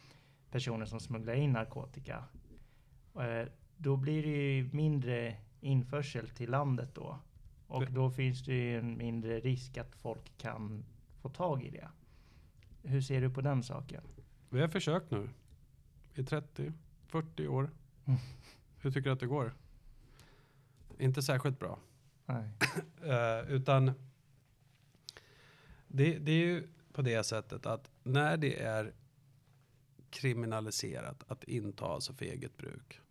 personer som smugglar in narkotika. Eh, då blir det ju mindre införsel till landet då. Och då finns det ju en mindre risk att folk kan få tag i det. Hur ser du på den saken? Vi har försökt nu i 30-40 år. Mm. Hur tycker du att det går? Inte särskilt bra. Nej. Eh, utan det, det är ju på det sättet att när det är kriminaliserat att inta alltså för eget bruk.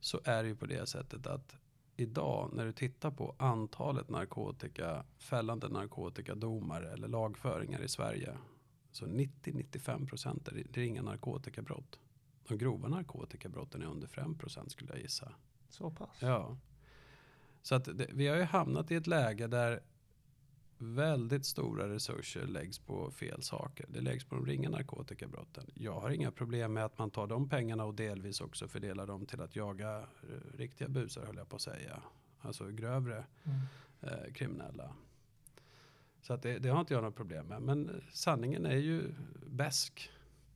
Så är det ju på det sättet att idag när du tittar på antalet narkotika, fällande narkotikadomar eller lagföringar i Sverige. Så 90-95 procent är det är inga narkotikabrott. De grova narkotikabrotten är under 5 procent skulle jag gissa. Så pass? Ja. Så att det, vi har ju hamnat i ett läge där väldigt stora resurser läggs på fel saker. Det läggs på de ringa narkotikabrotten. Jag har inga problem med att man tar de pengarna och delvis också fördelar dem till att jaga eh, riktiga busar höll jag på att säga. Alltså grövre Mm. eh, kriminella. Så att det, det har inte jag något problem med. Men sanningen är ju bäsk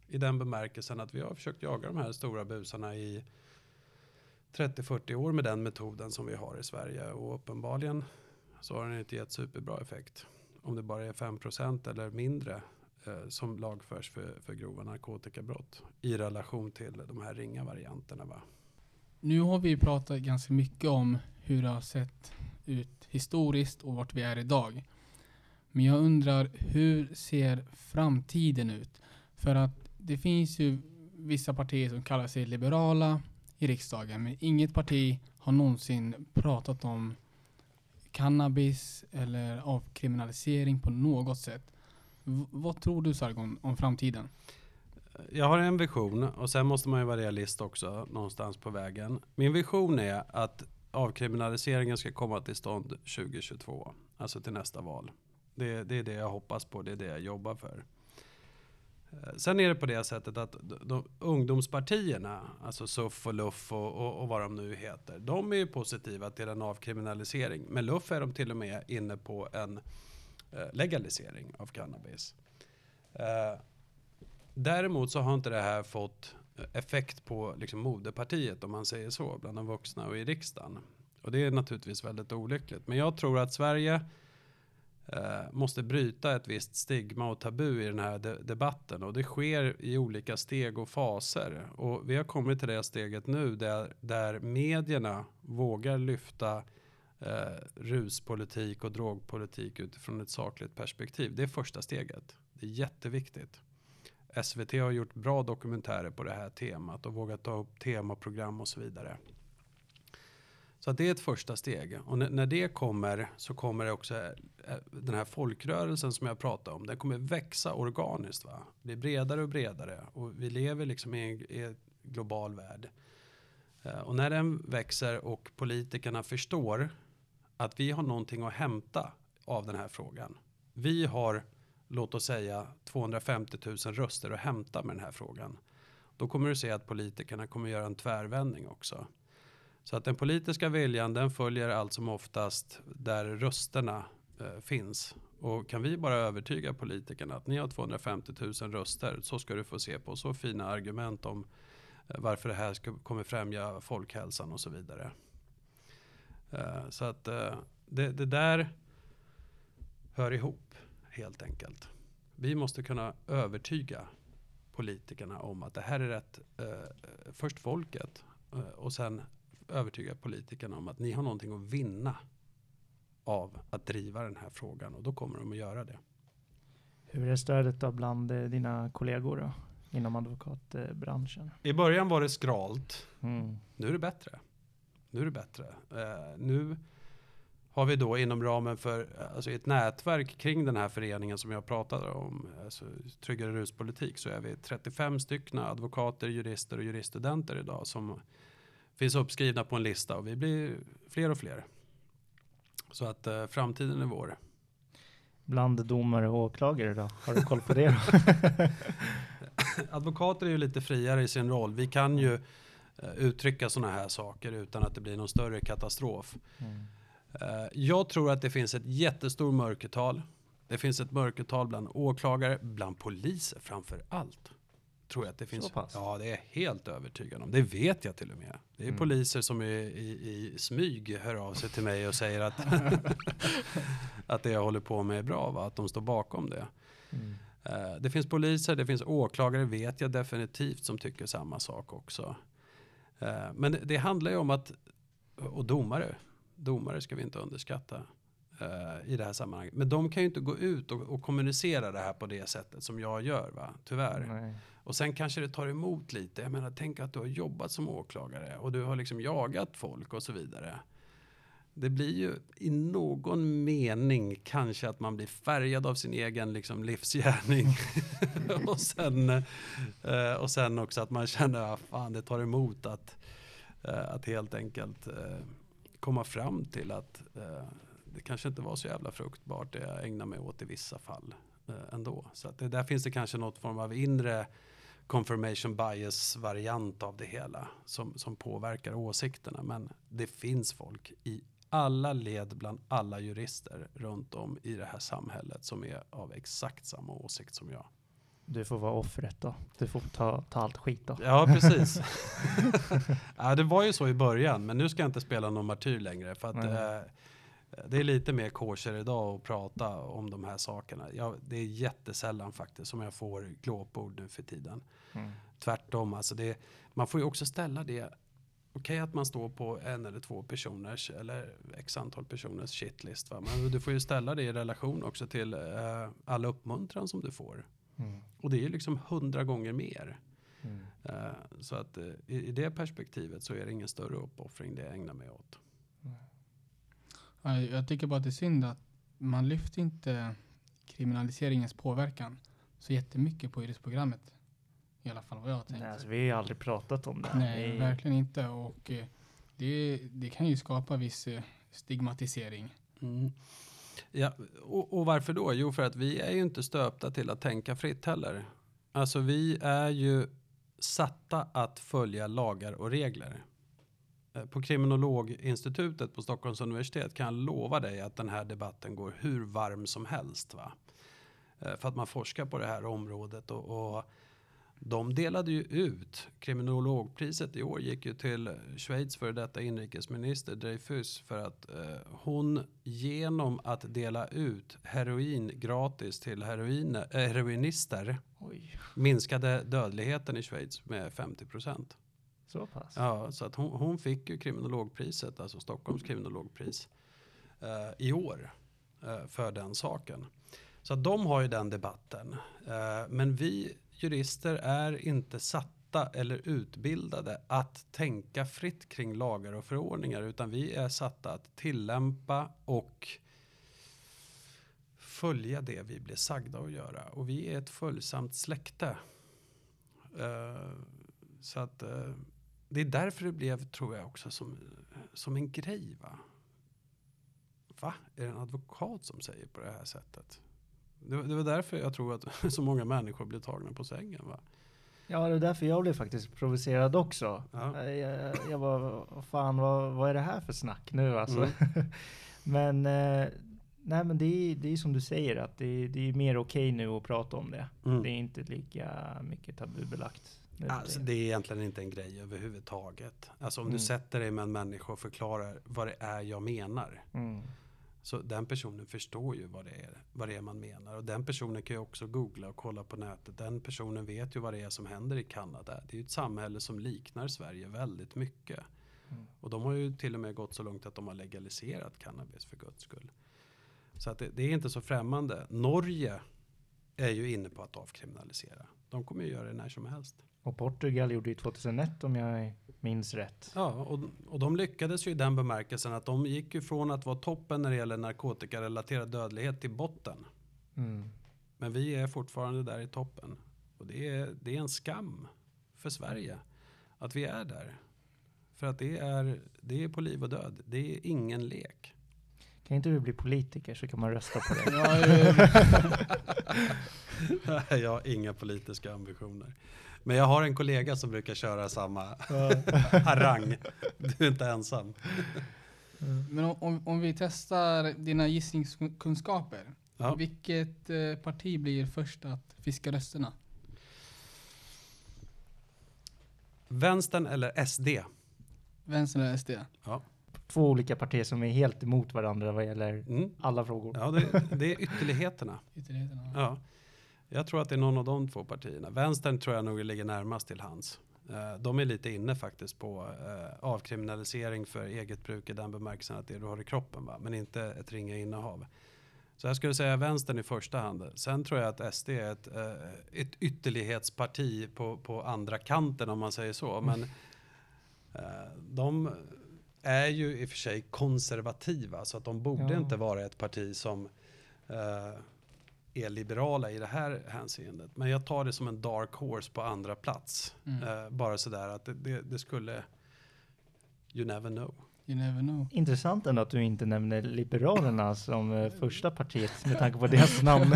i den bemärkelsen att vi har försökt jaga de här stora busarna i 30-40 år med den metoden som vi har i Sverige och uppenbarligen så har den inte gett superbra effekt. Om det bara är 5% eller mindre eh, som lagförs för, för grova narkotikabrott i relation till de här ringa varianterna. Va? Nu har vi pratat ganska mycket om hur det har sett ut historiskt och vart vi är idag. Men jag undrar, hur ser framtiden ut? För att det finns ju vissa partier som kallar sig liberala i riksdagen, men inget parti har någonsin pratat om cannabis eller avkriminalisering på något sätt. V- vad tror du Sargon om framtiden? Jag har en vision och sen måste man ju vara realist också någonstans på vägen. Min vision är att avkriminaliseringen ska komma till stånd 2022, alltså till nästa val. Det, det är det jag hoppas på, det är det jag jobbar för. Eh, sen är det på det sättet att de, de, ungdomspartierna, alltså SUF och LUF och, och, och vad de nu heter, de är ju positiva till en avkriminalisering. Med LUF är de till och med inne på en eh, legalisering av cannabis. Eh, Däremot så har inte det här fått eh, effekt på liksom, moderpartiet om man säger så, bland de vuxna och i riksdagen. Och det är naturligtvis väldigt olyckligt. Men jag tror att Sverige eh, Eh, måste bryta ett visst stigma och tabu i den här de debatten. Och det sker i olika steg och faser. Och vi har kommit till det steget nu där, där medierna vågar lyfta eh, ruspolitik och drogpolitik utifrån ett sakligt perspektiv. Det är första steget. Det är jätteviktigt. SVT har gjort bra dokumentärer på det här temat och vågat ta upp temaprogram och så vidare. Så att det är ett första steg. Och när det kommer så kommer det också eh, den här folkrörelsen som jag pratade om. Den kommer växa organiskt. Va? Bli bredare och bredare. Och vi lever liksom i en, i en global värld. Eh, och när den växer och politikerna förstår att vi har någonting att hämta av den här frågan. Vi har, låt oss säga, 250 000 röster att hämta med den här frågan. Då kommer du se att politikerna kommer göra en tvärvändning också. Så att den politiska viljan den följer allt som oftast där rösterna eh, finns. Och kan vi bara övertyga politikerna att ni har 250 000 röster så ska du få se på så fina argument om eh, varför det här ska, kommer främja folkhälsan och så vidare. Eh, så att eh, det, det där hör ihop helt enkelt. Vi måste kunna övertyga politikerna om att det här är rätt. Eh, eh först folket eh, och sen övertyga politikerna om att ni har någonting att vinna av att driva den här frågan och då kommer de att göra det. Hur är stödet då bland dina kollegor då, inom advokatbranschen? I början var det skralt. Mm. Nu är det bättre nu är det bättre. Eh, nu har vi då inom ramen för alltså ett nätverk kring den här föreningen som jag pratade om, alltså Tryggare ruspolitik, så är vi 35 stycken advokater, jurister och juriststudenter idag som finns uppskrivna på en lista och vi blir fler och fler. Så att eh, framtiden är vår. Bland domare och åklagare då? Har du koll på det? Advokater är ju lite friare i sin roll. Vi kan ju Eh, uttrycka sådana här saker utan att det blir någon större katastrof. Mm. Eh, jag tror att det finns ett jättestort mörkertal. Det finns ett mörkertal bland åklagare, bland poliser framför allt. Tror jag att det finns. Ja, det är helt övertygad om. Det vet jag till och med. Det är mm. poliser som i, i, i smyg hör av sig till mig och säger att, att det jag håller på med är bra, va? att de står bakom det. Mm. Uh, det finns poliser, det finns åklagare vet jag definitivt som tycker samma sak också. Eh, men det handlar ju om att, och domare, domare ska vi inte underskatta i det här sammanhanget. Men de kan ju inte gå ut och, och kommunicera det här på det sättet som jag gör, va? tyvärr. Nej. Och sen kanske det tar emot lite. Jag menar, tänk att du har jobbat som åklagare och du har liksom jagat folk och så vidare. Det blir ju i någon mening kanske att man blir färgad av sin egen liksom, livsgärning. och, sen, eh, och sen också att man känner att ah, fan, det tar emot att, eh, att helt enkelt eh, komma fram till att eh, det kanske inte var så jävla fruktbart det jag ägnar mig åt i vissa fall eh, ändå. Så att det, där finns det kanske något form av inre confirmation bias variant av det hela som, som påverkar åsikterna. Men det finns folk i alla led bland alla jurister runt om i det här samhället som är av exakt samma åsikt som jag. Du får vara offret då. Du får ta, ta allt skit då. Ja, precis. ja, det var ju så i början, men nu ska jag inte spela någon martyr längre. För att, eh, det är lite mer kosher idag att prata om de här sakerna. Ja, det är jättesällan faktiskt som jag får glåpord nu för tiden. Mm. Tvärtom, alltså det, man får ju också ställa det okej okay att man står på en eller två personers eller x antal personers shitlist. Va? Men du får ju ställa det i relation också till eh, all uppmuntran som du får. Mm. Och det är ju liksom hundra gånger mer. Mm. Eh, så att eh, i, i, det perspektivet så är det ingen större uppoffring det jag ägnar mig åt. Jag tycker bara att det är synd att man lyfter inte kriminaliseringens påverkan så jättemycket på juristprogrammet. I alla fall vad jag tänker. Nej, alltså, vi har aldrig pratat om det. Nej, vi... verkligen inte. Och eh, det, det kan ju skapa viss eh, stigmatisering. Mm. Ja, och, och, varför då? Jo, för att vi är ju inte stöpta till att tänka fritt heller. Alltså vi är ju satta att följa lagar och regler. Eh, på Kriminologinstitutet på Stockholms universitet kan jag lova dig att den här debatten går hur varm som helst. Va? För att man forskar på det här området och, och De delade ju ut, kriminologpriset i år gick ju till Schweiz för detta inrikesminister Dreyfus för att eh, hon genom att dela ut heroin gratis till heroin, eh, heroinister Oj, minskade dödligheten i Schweiz med 50 procent så pass? Ja, så att hon, hon fick ju kriminologpriset, alltså Stockholms kriminologpris, eh, i år eh, för den saken. Så att de har ju den debatten. Eh, men vi jurister är inte satta eller utbildade att tänka fritt kring lagar och förordningar, utan vi är satta att tillämpa och följa det vi blir sagda att göra. Och vi är ett följsamt släkte. Eh, så att eh, det är därför det blev, tror jag också, som, som en grej. Va? va? Är det en advokat som säger på det här sättet? Det, var- det var därför jag tror att så många människor blir tagna på sängen. Va? Ja, det är därför jag blev faktiskt provocerad också. Ja. Jag, jag, jag var, fan, vad, vad är det här för snack nu alltså? Mm. men, eh, nej men det är, det är som du säger att det, är- det är mer okej nu att prata om det. Mm. Det är inte lika mycket tabubelagt. Alltså, det är egentligen inte en grej överhuvudtaget. Alltså om Mm. du sätter dig med en människa och förklarar vad det är jag menar. Mm. Så den personen förstår ju vad det, är, vad det är man menar. Och den personen kan ju också googla och kolla på nätet. Den personen vet ju vad det är som händer i Kanada. Det är ju ett samhälle som liknar Sverige väldigt mycket. Mm. Och de har ju till och med gått så långt att de har legaliserat cannabis för guds skull. Så att det, det är inte så främmande. Norge är ju inne på att avkriminalisera. De kommer ju göra det när som helst. Och Portugal gjorde ju 2001 om jag minns rätt. Ja, och, och de lyckades ju i den bemärkelsen att de gick ju från att vara toppen när det gäller narkotikarelaterad dödlighet till botten. Mm. Men vi är fortfarande där i toppen. Och det är, det är en skam för Sverige att vi är där. För att det är, det är på liv och död. Det är ingen lek. Kan inte du bli politiker så kan man rösta på dig. Ja, jag har inga politiska ambitioner. Men jag har en kollega som brukar köra samma harang. Du är inte ensam. men om, om, vi testar dina gissningskunskaper. Ja. Vilket eh, parti blir först att fiska rösterna? Vänstern eller SD? Vänstern eller SD? Två olika partier som är helt emot varandra vad gäller Mm. alla frågor. Ja, det, det är ytterligheterna. Ytterligheterna? Ja. Jag tror att det är någon av de två partierna. Vänstern tror jag nog ligger närmast till hands. Eh, De är lite inne faktiskt på eh, avkriminalisering för eget bruk i den bemärkelsen att det du har i kroppen, va? men inte ett ringa innehav. Så jag skulle säga vänstern i första hand. Sen tror jag att SD är ett, eh, ett ytterlighetsparti på, på andra kanten om man säger så. Men eh, de är ju i och för sig konservativa så att de borde Ja. inte vara ett parti som är liberala i det här hänseendet. Men jag tar det som en dark horse på andra plats. Mm. Eh, bara sådär att det, det, det skulle... You never know. You never know. Intressant ändå att du inte nämner Liberalerna som eh, första partiet med tanke på deras namn.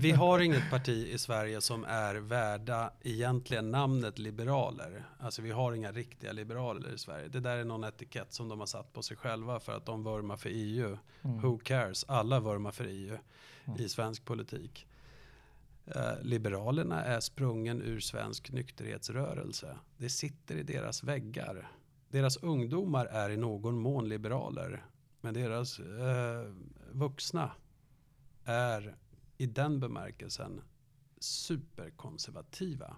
Vi har inget parti i Sverige som är värda egentligen namnet liberaler. Alltså vi har inga riktiga liberaler i Sverige. Det där är någon etikett som de har satt på sig själva för att de vurmar för EU. Mm. Who cares? Alla vurmar för EU Mm. i svensk politik. Eh, Liberalerna är sprungen ur svensk nykterhetsrörelse. Det sitter i deras väggar. Deras ungdomar är i någon mån liberaler. Men deras eh, vuxna är i den bemärkelsen superkonservativa.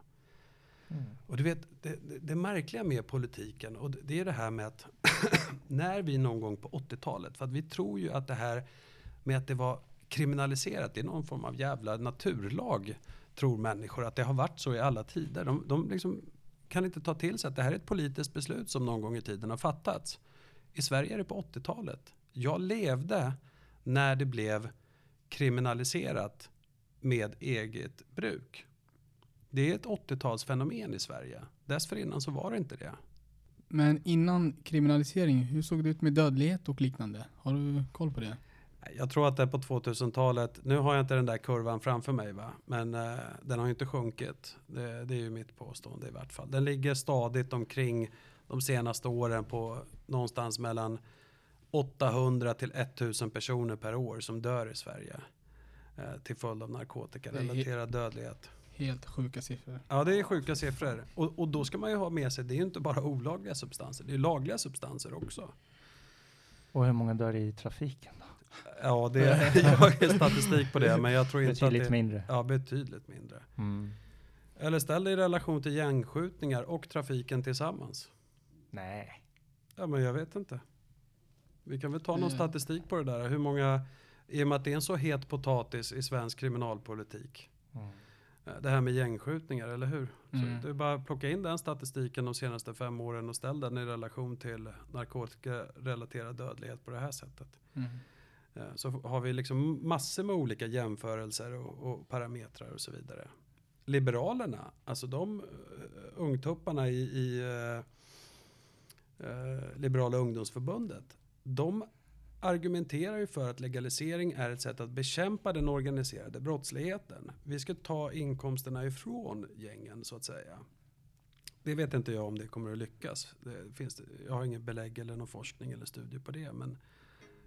Mm. Och du vet, det, det, det märkliga med politiken, och det, det är det här med att när vi någon gång på 80-talet, för att vi tror ju att det här med att det var kriminaliserat, det är någon form av jävla naturlag, tror människor, att det har varit så i alla tider. De, de liksom kan inte ta till sig att det här är ett politiskt beslut som någon gång i tiden har fattats. I Sverige är det på 80-talet. Jag levde när det blev kriminaliserat med eget bruk. Det är ett 80-talsfenomen i Sverige. Dessförinnan så var det inte det. Men innan kriminalisering, hur såg det ut med dödlighet och liknande? Har du koll på det? Jag tror att det är på 2000-talet, nu har jag inte den där kurvan framför mig va, men eh, den har ju inte sjunkit. Det, det är ju mitt påstående i vart fall. Den ligger stadigt omkring de senaste åren på någonstans mellan 800 till 1000 personer per år som dör i Sverige eh, till följd av narkotikarelaterad dödlighet. helt sjuka siffror. Ja, det är sjuka siffror. Och, och då ska man ju ha med sig, det är ju inte bara olagliga substanser, det är lagliga substanser också. Och hur många dör i trafiken då? Ja, det, jag har statistik på det, men jag tror inte att Betydligt det... mindre. Ja, betydligt mindre. Mm. Eller ställ det i relation till gängskjutningar och trafiken tillsammans. Nej. Ja, men jag vet inte. Vi kan väl ta någon Mm. statistik på det där. Hur många, i och med att det är en så het potatis i svensk kriminalpolitik. Mm. eh, Det här med gängskjutningar, eller hur? Mm. Så det är bara att plocka in den statistiken de senaste fem åren och ställ den i relation till narkotikarelaterad dödlighet på det här sättet. Eh, så har vi liksom massor med olika jämförelser och, och parametrar och så vidare. Liberalerna, alltså de eh, uh, ungtupparna i, i eh, eh, Liberala ungdomsförbundet, de argumenterar ju för att legalisering är ett sätt att bekämpa den organiserade brottsligheten. Vi ska ta inkomsterna ifrån gängen så att säga. Det vet inte jag om det kommer att lyckas. Det finns, jag har ingen belägg eller någon forskning eller studie på det. Men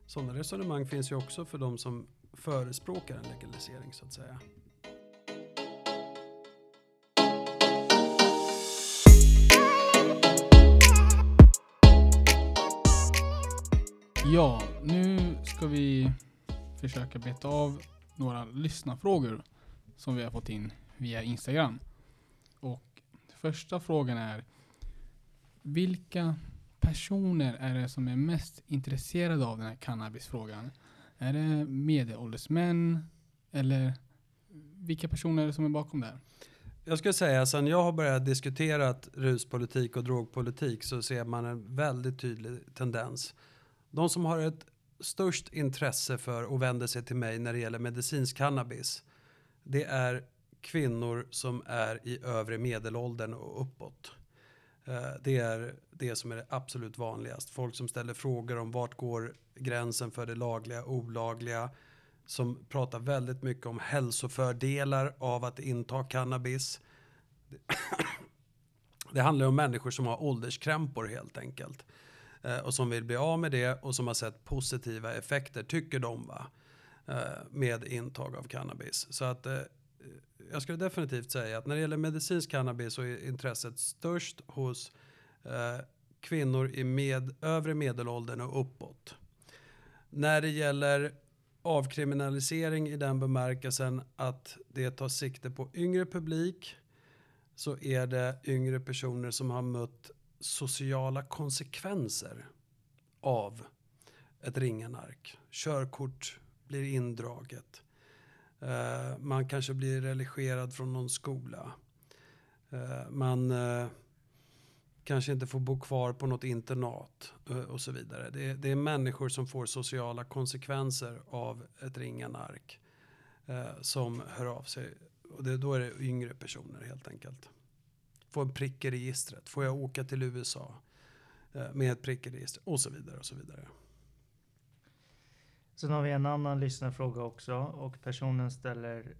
sådana resonemang finns ju också för de som förespråkar en legalisering så att säga. Ja, nu ska vi försöka beta av några lyssnarfrågor som vi har fått in via Instagram. Och första frågan är Vilka personer är det som är mest intresserade av den här cannabisfrågan? Är det medelålders män eller vilka personer är det som är bakom det här? Jag skulle säga sen jag har börjat diskutera ruspolitik och drogpolitik så ser man en väldigt tydlig tendens. De som har ett störst intresse för och vänder sig till mig när det gäller medicinsk cannabis. Det är kvinnor som är i övre medelåldern och uppåt. Eh, det är det som är det absolut vanligast. Folk som ställer frågor om vart går gränsen för det lagliga och olagliga. Som pratar väldigt mycket om hälsofördelar av att inta cannabis. Det handlar om människor som har ålderskrämpor helt enkelt. Eh, och som vill bli av med det och som har sett positiva effekter, tycker de va. Eh, med intag av cannabis. Så att jag skulle definitivt säga att när det gäller medicinsk cannabis så är intresset störst hos eh, kvinnor i med, övre medelåldern och uppåt. När det gäller avkriminalisering i den bemärkelsen att det tar sikte på yngre publik så är det yngre personer som har mött sociala konsekvenser av ett ringanark. Körkort blir indraget. Eh, man kanske blir religerad från någon skola. Eh, man eh, kanske inte får bo kvar på något internat och så vidare. Det är, det är människor som får sociala konsekvenser av ett ringanark eh, som hör av sig. Och det, då är det yngre personer helt enkelt. Få en prick i registret. Får jag åka till USA eh, med ett prick i registret? Och så vidare och så vidare. Sen har vi en annan lyssnarfråga också och personen ställer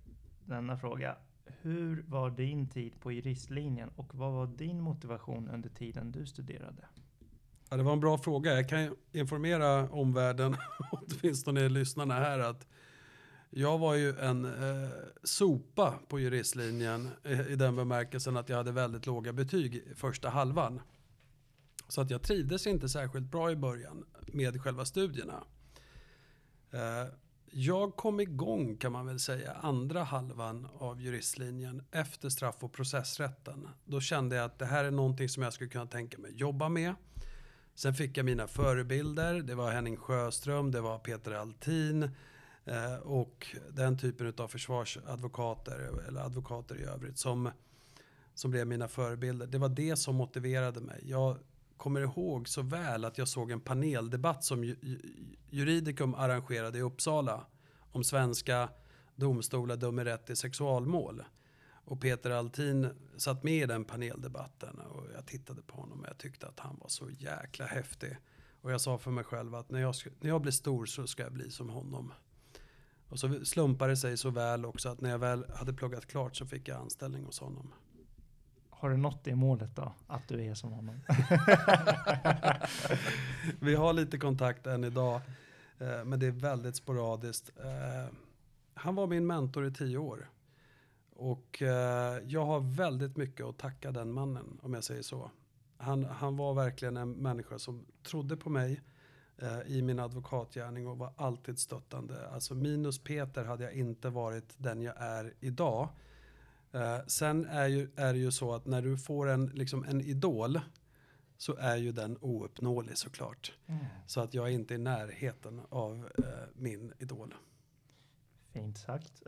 denna fråga. Hur var din tid på juristlinjen och vad var din motivation under tiden du studerade? Ja, det var en bra fråga. Jag kan informera omvärlden, åtminstone lyssnarna här, att jag var ju en eh, sopa på juristlinjen i, i den bemärkelsen att jag hade väldigt låga betyg i första halvan. Så att jag trivdes inte särskilt bra i början med själva studierna. Eh, jag kom igång kan man väl säga andra halvan av juristlinjen efter straff och processrätten. Då kände jag att det här är någonting som jag skulle kunna tänka mig jobba med. Sen fick jag mina förebilder. Det var Henning Sjöström, det var Peter Altin eh, och den typen av försvarsadvokater eller advokater i övrigt som, som blev mina förebilder. Det var det som motiverade mig. Jag kommer ihåg så väl att jag såg en paneldebatt som ju- ju- Juridicum arrangerade i Uppsala om svenska domstolar dömer rätt i sexualmål. Och Peter Altin satt med i den paneldebatten och jag tittade på honom och jag tyckte att han var så jäkla häftig. Och jag sa för mig själv att när jag, när jag blir stor så ska jag bli som honom. Och så slumpade det sig så väl också att när jag väl hade pluggat klart så fick jag anställning hos honom. Har du nått det målet då? Att du är som honom? Vi har lite kontakt än idag, eh, men det är väldigt sporadiskt. Eh, han var min mentor i tio år. och eh, jag har väldigt mycket att tacka den mannen, om jag säger så. Han, han var verkligen en människa som trodde på mig i min advokatgärning och var alltid stöttande. Alltså minus Peter hade jag inte varit den jag är idag. Eh, sen är, ju, är det ju så att när du får en, liksom en idol så är ju den ouppnåelig såklart. Mm. Så att jag är inte i närheten av eh, min idol. Fint sagt.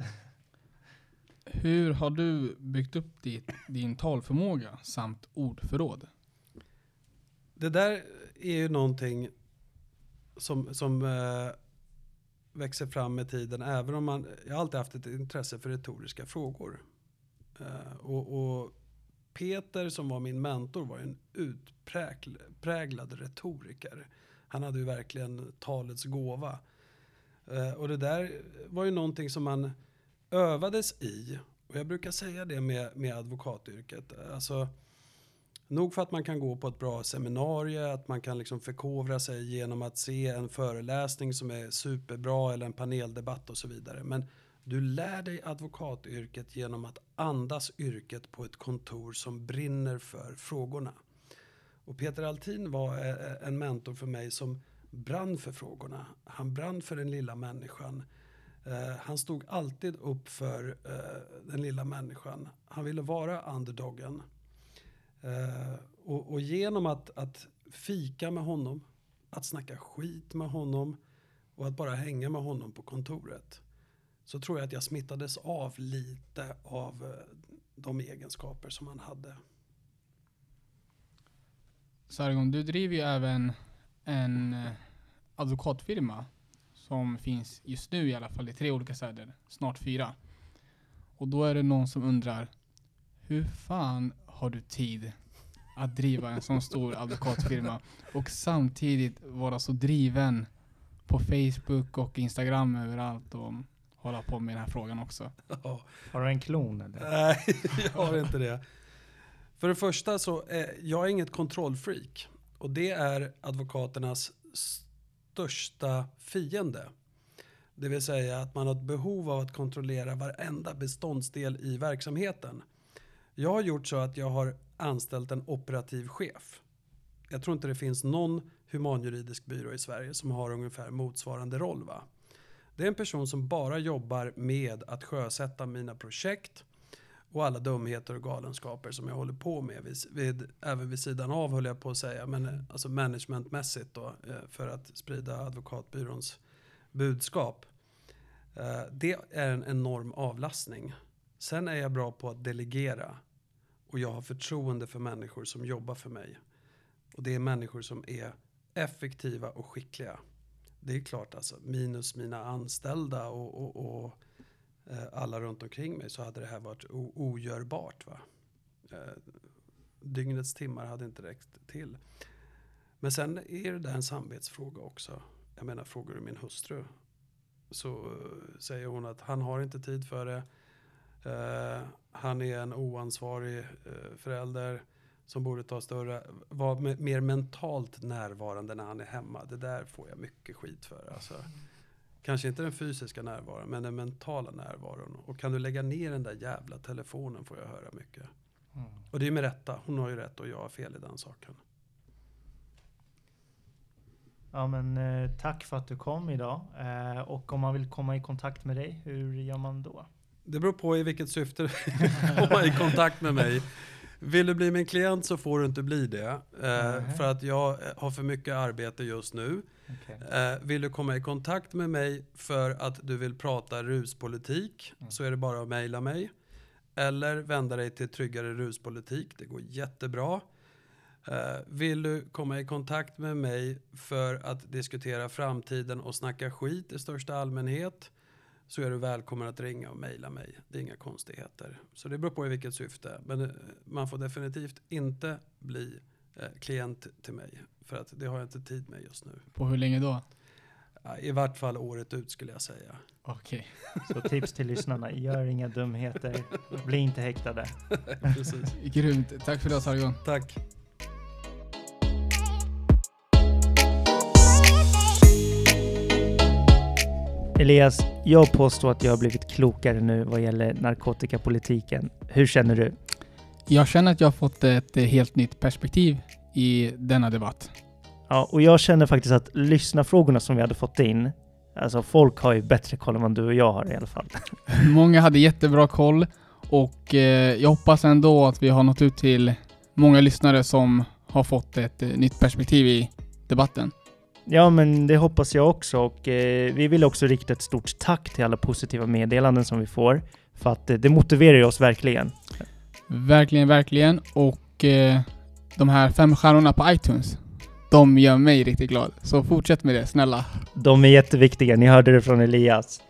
Hur har du byggt upp ditt, din talförmåga samt ordförråd? Det där är ju någonting som, som eh, växer fram med tiden. Även om man, jag har alltid haft ett intresse för retoriska frågor. Eh, och, och Peter som var min mentor var ju en utpräglad retoriker. Han hade ju verkligen talets gåva. Eh, och det där var ju någonting som man övades i. Och jag brukar säga det med, med advokatyrket. Alltså, nog för att man kan gå på ett bra seminarium, att man kan liksom förkovra sig genom att se en föreläsning som är superbra eller en paneldebatt och så vidare. Men du lär dig advokatyrket genom att andas yrket på ett kontor som brinner för frågorna. Och Peter Altin var eh, eh, en mentor för mig som brann för frågorna. Han brann för den lilla människan. Eh, han stod alltid upp för den lilla människan. Han ville vara underdogen. och, och genom att, att fika med honom, att snacka skit med honom och att bara hänga med honom på kontoret så tror jag att jag smittades av lite av eh, de egenskaper som han hade. Sargon, du driver ju även en eh, advokatfirma som finns just nu i alla fall i tre olika städer, snart fyra. Och då är det någon som undrar, hur fan har du tid att driva en sån stor advokatfirma och samtidigt vara så driven på Facebook och Instagram överallt och hålla på med den här frågan också? Har du en klon eller? Nej, jag har inte det. För det första så är jag inget kontrollfreak. Och det är advokaternas största fiende. Det vill säga att man har ett behov av att kontrollera varenda beståndsdel i verksamheten. Jag har gjort så att jag har anställt en operativ chef. Jag tror inte det finns någon humanjuridisk byrå i Sverige som har ungefär motsvarande roll. Va? Det är en person som bara jobbar med att sjösätta mina projekt och alla dumheter och galenskaper som jag håller på med. Vid, vid, även vid sidan av höll jag på att säga, men eh, alltså managementmässigt då, eh, för att sprida advokatbyråns budskap. Eh, det är en enorm avlastning. Sen är jag bra på att delegera och jag har förtroende för människor som jobbar för mig. Och det är människor som är effektiva och skickliga. Det är klart alltså, minus mina anställda och, och, och eh, alla runt omkring mig så hade det här varit ogörbart. Va? Eh, dygnets timmar hade inte räckt till. Men sen är det där en samvetsfråga också. Jag menar, frågar du min hustru så eh, säger hon att han har inte tid för det. han är en oansvarig förälder som borde ta större, vara mer mentalt närvarande när han är hemma. Det där får jag mycket skit för. Alltså. Kanske inte den fysiska närvaron, men den mentala närvaron. Och kan du lägga ner den där jävla telefonen får jag höra mycket. Mm. Och det är med rätta. Hon har ju rätt och jag har fel i den saken. Ja men eh, tack för att du kom idag. Eh, och om man vill komma i kontakt med dig, hur gör man då? Det beror på i vilket syfte du vill komma i kontakt med mig. Vill du bli min klient så får du inte bli det. Eh. För att jag har för mycket arbete just nu. Okay. Eh, vill du komma i kontakt med mig för att du vill prata ruspolitik mm. så är det bara att mejla mig. Eller vända dig till Tryggare ruspolitik. Det går jättebra. Eh, vill du komma i kontakt med mig för att diskutera framtiden och snacka skit i största allmänhet så är du välkommen att ringa och mejla mig. Det är inga konstigheter. Så det beror på i vilket syfte. Men eh, man får definitivt inte bli klient till mig. För att det har jag inte tid med just nu. På hur länge då? I vart fall året ut skulle jag säga. Okej. Okay. Så tips till lyssnarna, gör inga dumheter, bli inte häktade. Precis. Grymt. Tack för idag Sargon. Tack. Elias, jag påstår att jag har blivit klokare nu vad gäller narkotikapolitiken. Hur känner du? Jag känner att jag har fått ett eh, helt nytt perspektiv i denna debatt. Ja, och jag känner faktiskt att lyssnarfrågorna som vi hade fått in, alltså folk har ju bättre koll än vad du och jag har i alla fall. Många hade jättebra koll och eh, jag hoppas ändå att vi har nått ut till många lyssnare som har fått ett eh, nytt perspektiv i debatten. Ja, men det hoppas jag också och eh, vi vill också rikta ett stort tack till alla positiva meddelanden som vi får för att eh, det motiverar oss verkligen. Verkligen, verkligen. Och eh, de här fem stjärnorna på iTunes, de gör mig riktigt glad. Så fortsätt med det, snälla. De är jätteviktiga, ni hörde det från Elias.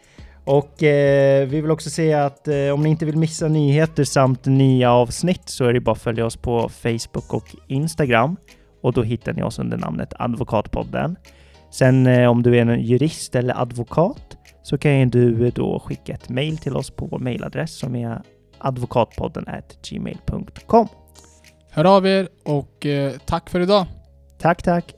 Och eh, vi vill också säga att eh, om ni inte vill missa nyheter samt nya avsnitt så är det bara att följa oss på Facebook och Instagram. Och då hittar ni oss under namnet Advokatpodden. Sen eh, om du är en jurist eller advokat så kan du då skicka ett mail till oss på vår mailadress som är advokatpodden gmail.com. Hör av er och eh, tack för idag. Tack, tack!